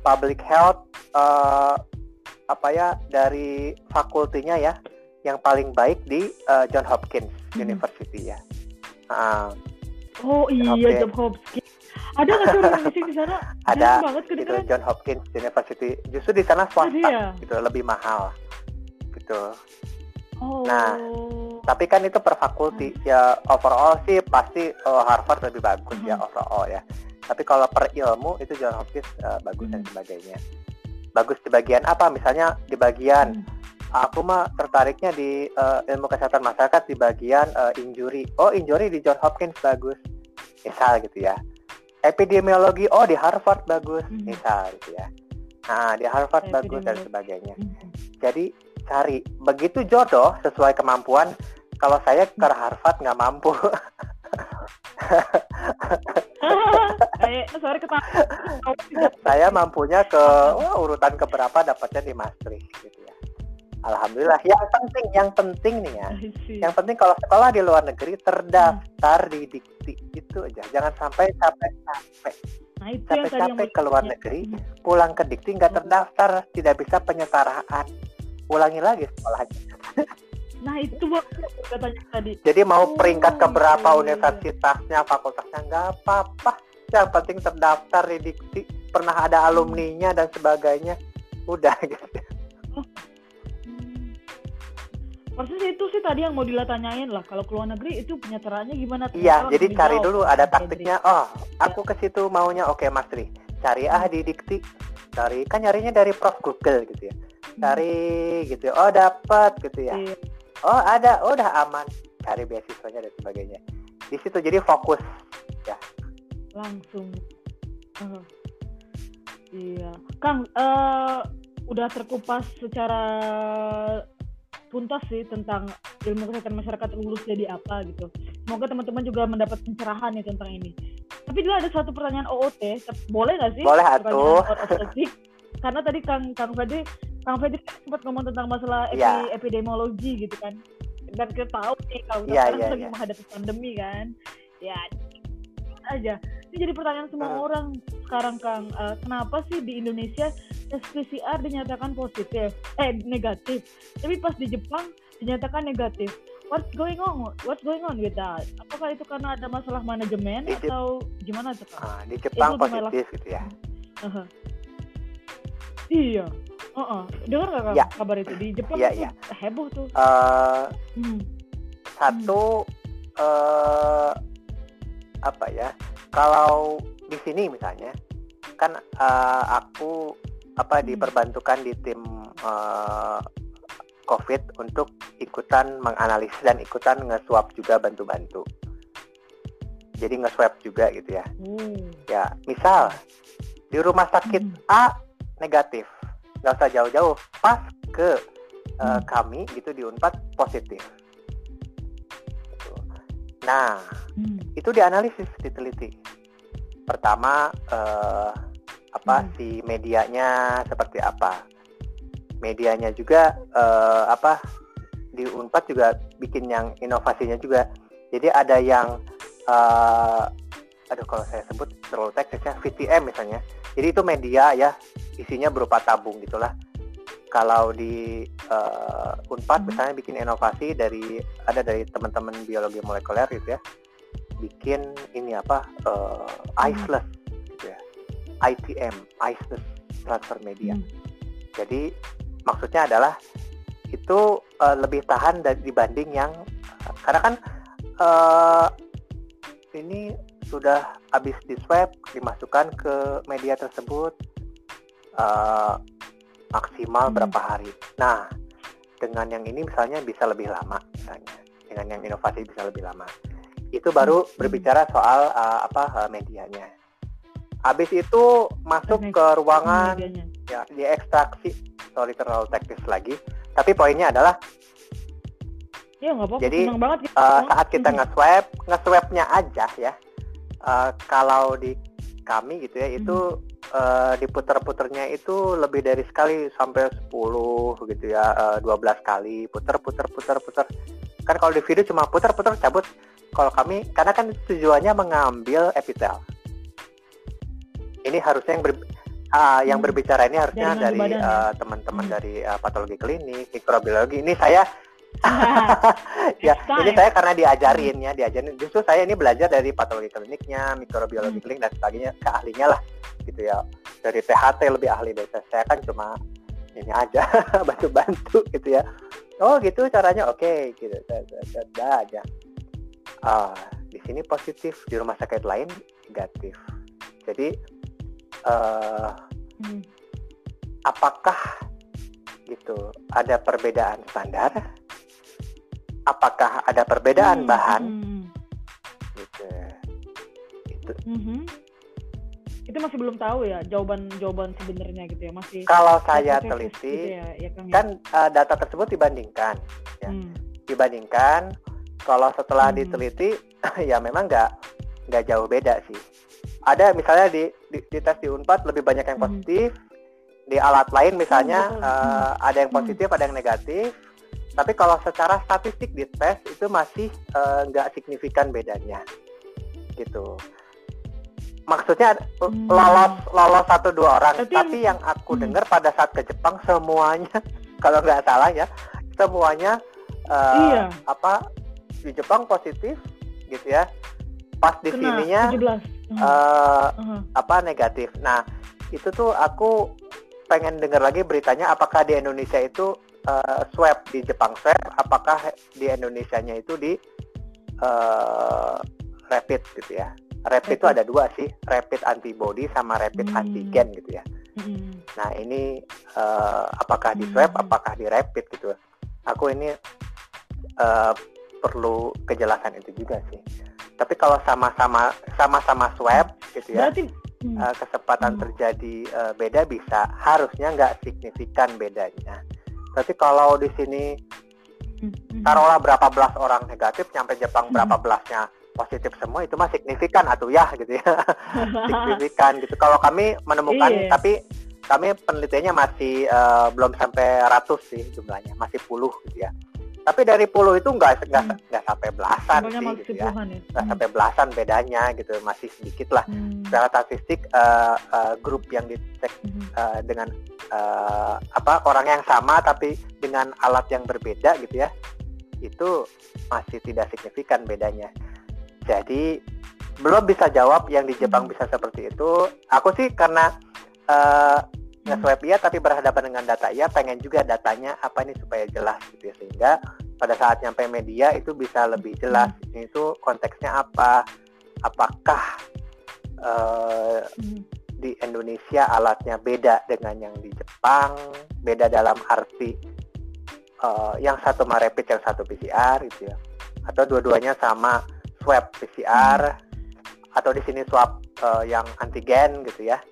public health eh, apa ya dari fakultinya ya yang paling baik di eh, John Hopkins Mhm. University ya Ah, Oh iya, Oke. Job Hopkins. Ada nggak sih orang Indonesia di sana? Ada, banget itu kedengeran. John Hopkins University justru di sana swasta ya? gitu lebih mahal gitu Oh. Nah, tapi kan itu per fakulti ya overall sih pasti oh, Harvard lebih bagus ya Mhm. overall ya tapi kalau per ilmu itu John Hopkins eh, bagus dan Mhm. sebagainya bagus di bagian apa misalnya di bagian Hmm. aku mah tertariknya di eh, ilmu kesehatan masyarakat di bagian eh, injury oh injury di John Hopkins bagus misal gitu ya epidemiologi oh di Harvard bagus Mhm. misal gitu ya nah di Harvard bagus dan sebagainya Hmm. jadi cari begitu jodoh sesuai kemampuan kalau saya ke Harvard nggak mampu. Sorry saya mampunya ke wah, urutan keberapa dapatnya di Maastricht gitu ya. Alhamdulillah. Yang penting yang penting nih ya. Yang penting kalau sekolah di luar negeri terdaftar di dikti itu aja. Jangan sampai capek-capek. Nah, itu yang tadi yang capek-capek ke luar negeri Hmm. pulang ke dikti nggak terdaftar tidak bisa penyetaraan ulangi lagi sekolahnya Nah, itu katanya tadi. Jadi mau Oh, peringkat keberapa iya. universitasnya, fakultasnya nggak apa-apa. Yang penting terdaftar di dikti, pernah ada alumninya dan sebagainya. Udah gitu. Hmm. Persis itu sih tadi yang mau ditanyain lah. Kalau ke luar negeri itu penyetaranya gimana? Iya, jadi cari dijawab dulu ada taktiknya. Oh, aku ke situ maunya oke Mas Tri. Cari ah di dikti. Cari kan nyarinya dari Prof Google gitu ya. Cari gitu. Oh, dapat gitu ya. Iya. Oh, ada. Oh, udah aman. Cari beasiswanya dan sebagainya. Di situ jadi fokus. langsung Uh, iya Kang eh, udah terkupas secara tuntas sih tentang ilmu kesehatan masyarakat lulus jadi apa gitu semoga teman-teman juga mendapat pencerahan nih tentang ini tapi dulu ada satu pertanyaan OOT boleh nggak sih Boleh, pertanyaan atuh. karena tadi Kang Kang Fedri Kang Fedri sempat ngomong tentang masalah epi- Iya. epidemiologi gitu kan dan kita tahu nih kalau kita Iya, sekarang iya, lagi iya. menghadapi pandemi kan ya aja ini jadi pertanyaan semua Hmm. orang sekarang Kang Eh, kenapa sih di Indonesia tes PCR dinyatakan positif eh negatif tapi pas di Jepang dinyatakan negatif what's going on what's going on with that apakah itu karena ada masalah manajemen Di atau gimana tuh Kang Ah, di Jepang Itu gimana? positif gitu ya. Aha. iya Dengar nggak Ya. kabar itu di Jepang Iya, tuh iya. heboh tuh Eh, Hmm. satu eh apa ya kalau di sini misalnya kan eh, aku apa Hmm. diperbantukan di tim eh, COVID untuk ikutan menganalisis dan ikutan nge-swab juga bantu-bantu. Jadi nge-swab juga gitu ya. Oh. Ya, misal di rumah sakit Hmm. A negatif, nggak usah jauh-jauh, pas ke Hmm. kami gitu di Unpad positif. Gitu. Nah, Hmm. itu dianalisis, diteliti. Pertama, eh, apa Hmm. si medianya seperti apa? Medianya juga eh, apa di Unpad juga bikin yang inovasinya juga. Jadi ada yang eh, aduh kalau saya sebut terlalu teknisnya VTM misalnya. Jadi itu media ya isinya berupa tabung gitulah. Kalau di eh, Unpad misalnya bikin inovasi dari ada dari teman-teman biologi molekuler gitu ya bikin ini apa uh, iceless gitu ya ITM iceless transfer media Hmm. jadi maksudnya adalah itu uh, lebih tahan dari dibanding yang karena kan uh, ini sudah habis di swab dimasukkan ke media tersebut uh, maksimal Hmm. berapa hari. Nah dengan yang ini misalnya bisa lebih lama misalnya dengan yang inovasi bisa lebih lama. Itu baru Hmm. berbicara soal uh, apa uh, medianya. Habis itu masuk ke ruangan medianya. ya diekstraksi sorry terlalu teknis lagi tapi poinnya adalah Ya nggak apa-apa. Jadi, banget gitu. uh, saat kita nge-swab nge-swabnya aja ya uh, kalau di kami gitu ya itu uh, diputer-puternya itu lebih dari sekali sampai 10 gitu ya uh, 12 kali puter puter puter puter kan kalau di video cuma puter puter cabut kalau kami karena kan tujuannya mengambil epitel ini harusnya yang ber, ah, yang Hmm. berbicara ini harusnya dari badan ya? uh, teman-teman Hmm. dari uh, patologi klinik mikrobiologi ini saya ya ini saya karena diajarin ya diajarin. Justru saya ini belajar dari patologi kliniknya mikrobiologi Hmm. klinik dan sebagainya ke ahlinya lah gitu ya. Dari THT lebih ahli dari saya. Saya kan cuma ini aja bantu-bantu gitu ya. Oh gitu caranya? Oke gitu. Sudah aja Ah, di sini positif di rumah sakit lain negatif. Jadi eh, Hmm. apakah gitu ada perbedaan standar apakah ada perbedaan Hmm, bahan hmm, gitu itu mhm. Itu masih belum tahu ya jawaban jawaban sebenarnya gitu ya masih. kalau saya hypothesis teliti gitu ya, ya ya? kan eh, data tersebut dibandingkan ya. Hmm. dibandingkan kalau setelah Hmm. diteliti ya memang nggak nggak jauh beda sih ada misalnya di, di, di tes di Unpad lebih banyak yang Hmm. positif di alat lain misalnya betul. eh, ada yang Hmm. positif ada yang negatif tapi kalau secara statistik di tes itu masih eh, nggak signifikan bedanya gitu maksudnya Hmm. lolos lolos satu dua orang Berarti tapi yang- aku Hmm. dengar pada saat ke Jepang semuanya kalau nggak salah ya semuanya eh, Iya. apa di Jepang positif gitu ya pas di Kena sininya 17. Mhm, eh, mhm. apa negatif nah itu tuh aku pengen dengar lagi beritanya apakah di Indonesia itu eh, swab di Jepang swab apakah di Indonesianya itu di eh, rapid gitu ya rapid itu ada dua sih rapid antibody sama rapid Hmm. antigen gitu ya Mhm. Nah ini eh, apakah di swab, Hmm. apakah di rapid gitu? Aku ini eh, perlu kejelasan itu juga sih. Tapi kalau sama-sama sama-sama swab gitu ya, Berarti hmm, kesempatan Hmm. terjadi eh, beda bisa. Harusnya nggak signifikan bedanya. Tapi kalau di sini hmm, hmm. taruhlah berapa belas orang negatif, nyampe Jepang Hmm. berapa belasnya positif semua itu mah signifikan atau ya gitu ya. signifikan gitu. Kalau kami menemukan, Iya. tapi kami penelitiannya masih eh, belum sampai ratus sih jumlahnya, masih puluh gitu ya. Tapi dari puluh itu nggak nggak Hmm. nggak sampai belasan Pokoknya sih gitu ya, ya. nggak Hmm. sampai belasan bedanya gitu, masih sedikit lah. Hmm. Secara statistik eh, eh, grup yang dicek Mhm. eh, dengan eh, apa orang yang sama tapi dengan alat yang berbeda gitu ya, itu masih tidak signifikan bedanya. Jadi belum bisa jawab yang di Jepang Hmm. bisa seperti itu. Aku sih karena eh, Hmm. nge-swab iya tapi berhadapan dengan data iya pengen juga datanya apa nih supaya jelas gitu ya sehingga pada saat nyampe media itu bisa lebih jelas ini itu konteksnya apa apakah Mhm. di Indonesia alatnya beda dengan yang di Jepang beda dalam arti eh, yang satu mah rapid yang satu PCR gitu ya atau dua-duanya sama swab PCR atau di sini swab eh, yang antigen gitu ya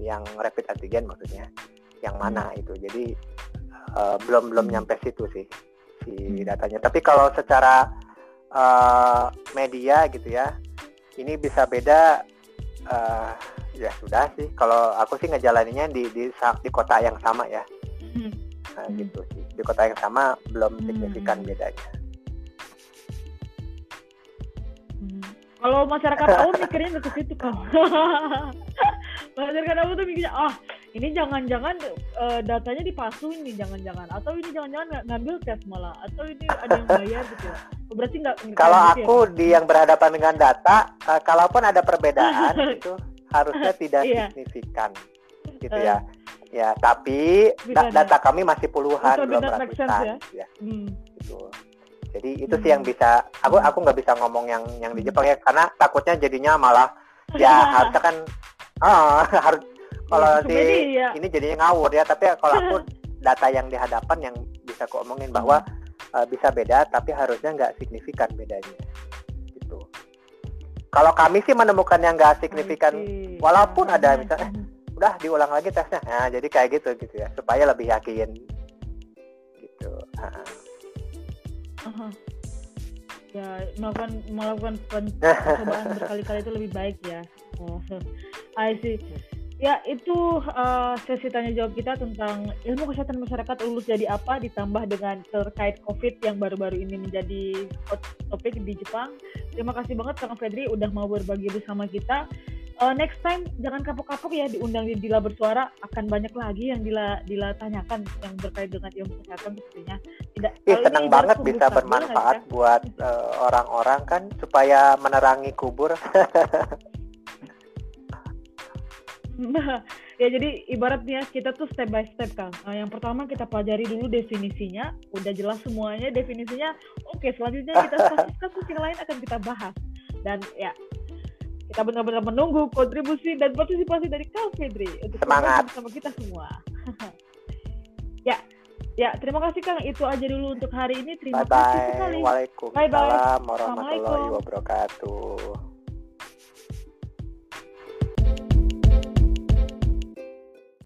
yang rapid antigen maksudnya yang mana itu jadi eh, belum belum Hmm. nyampe situ sih si Hmm. datanya tapi kalau secara eh, media gitu ya ini bisa beda eh, ya sudah sih kalau aku sih ngejalaninnya di di di kota yang sama ya. Nah, Hmm. gitu sih di kota yang sama belum Hmm. signifikan bedanya Hmm. Kalau masyarakat awam mikirnya nggak ke situ kan. masyarakat awam tuh mikirnya ah ini jangan-jangan uh, datanya dipasuin nih jangan-jangan. Atau ini jangan-jangan ngambil tes malah. Atau ini ada yang bayar gitu ya. Berarti nggak kalau ya, aku ya, di yang berhadapan dengan data uh, kalaupun ada perbedaan itu harusnya tidak yeah. signifikan gitu uh, ya. Ya tapi da data kami masih puluhan belum ratusan ya, ya. Hmm. gitu. Jadi itu hmm. sih yang bisa aku aku nggak bisa ngomong yang yang di Jepang ya karena takutnya jadinya malah ya harusnya kan oh, harus kalau ya, si ya. ini jadinya ngawur ya tapi kalau aku data yang di hadapan yang bisa aku omongin bahwa uh, bisa beda tapi harusnya nggak signifikan bedanya gitu kalau kami sih menemukan yang nggak signifikan okay. walaupun ada misalnya eh, udah diulang lagi tesnya nah jadi kayak gitu gitu ya supaya lebih yakin gitu uh. Uh-huh. Ya melakukan melakukan percobaan berkali-kali itu lebih baik ya oh I see Ya, itu uh, sesi tanya jawab kita tentang ilmu kesehatan masyarakat lulus jadi apa ditambah dengan terkait COVID yang baru-baru ini menjadi hot topik di Jepang. Terima kasih banget Kang Fedri udah mau berbagi bersama kita. Uh, next time jangan kapok-kapok ya diundang di Dila Bersuara akan banyak lagi yang Dila Dila tanyakan yang berkait dengan ilmu kesehatan sepertinya. Tidak. Iya, senang banget bisa bermanfaat ya? buat eh, orang-orang uh, kan supaya menerangi kubur. Nah, ya jadi ibaratnya kita tuh step by step kan. Nah, yang pertama kita pelajari dulu definisinya, udah jelas semuanya definisinya. Oke, selanjutnya kita kasus-kasus yang lain akan kita bahas. Dan ya, kita benar-benar menunggu kontribusi dan partisipasi dari Kang Fedri untuk semangat bersama kita semua. ya, ya terima kasih Kang. Itu aja dulu untuk hari ini. Terima bye -bye. kasih sekali. Waalaikumsalam warahmatullahi wabarakatuh.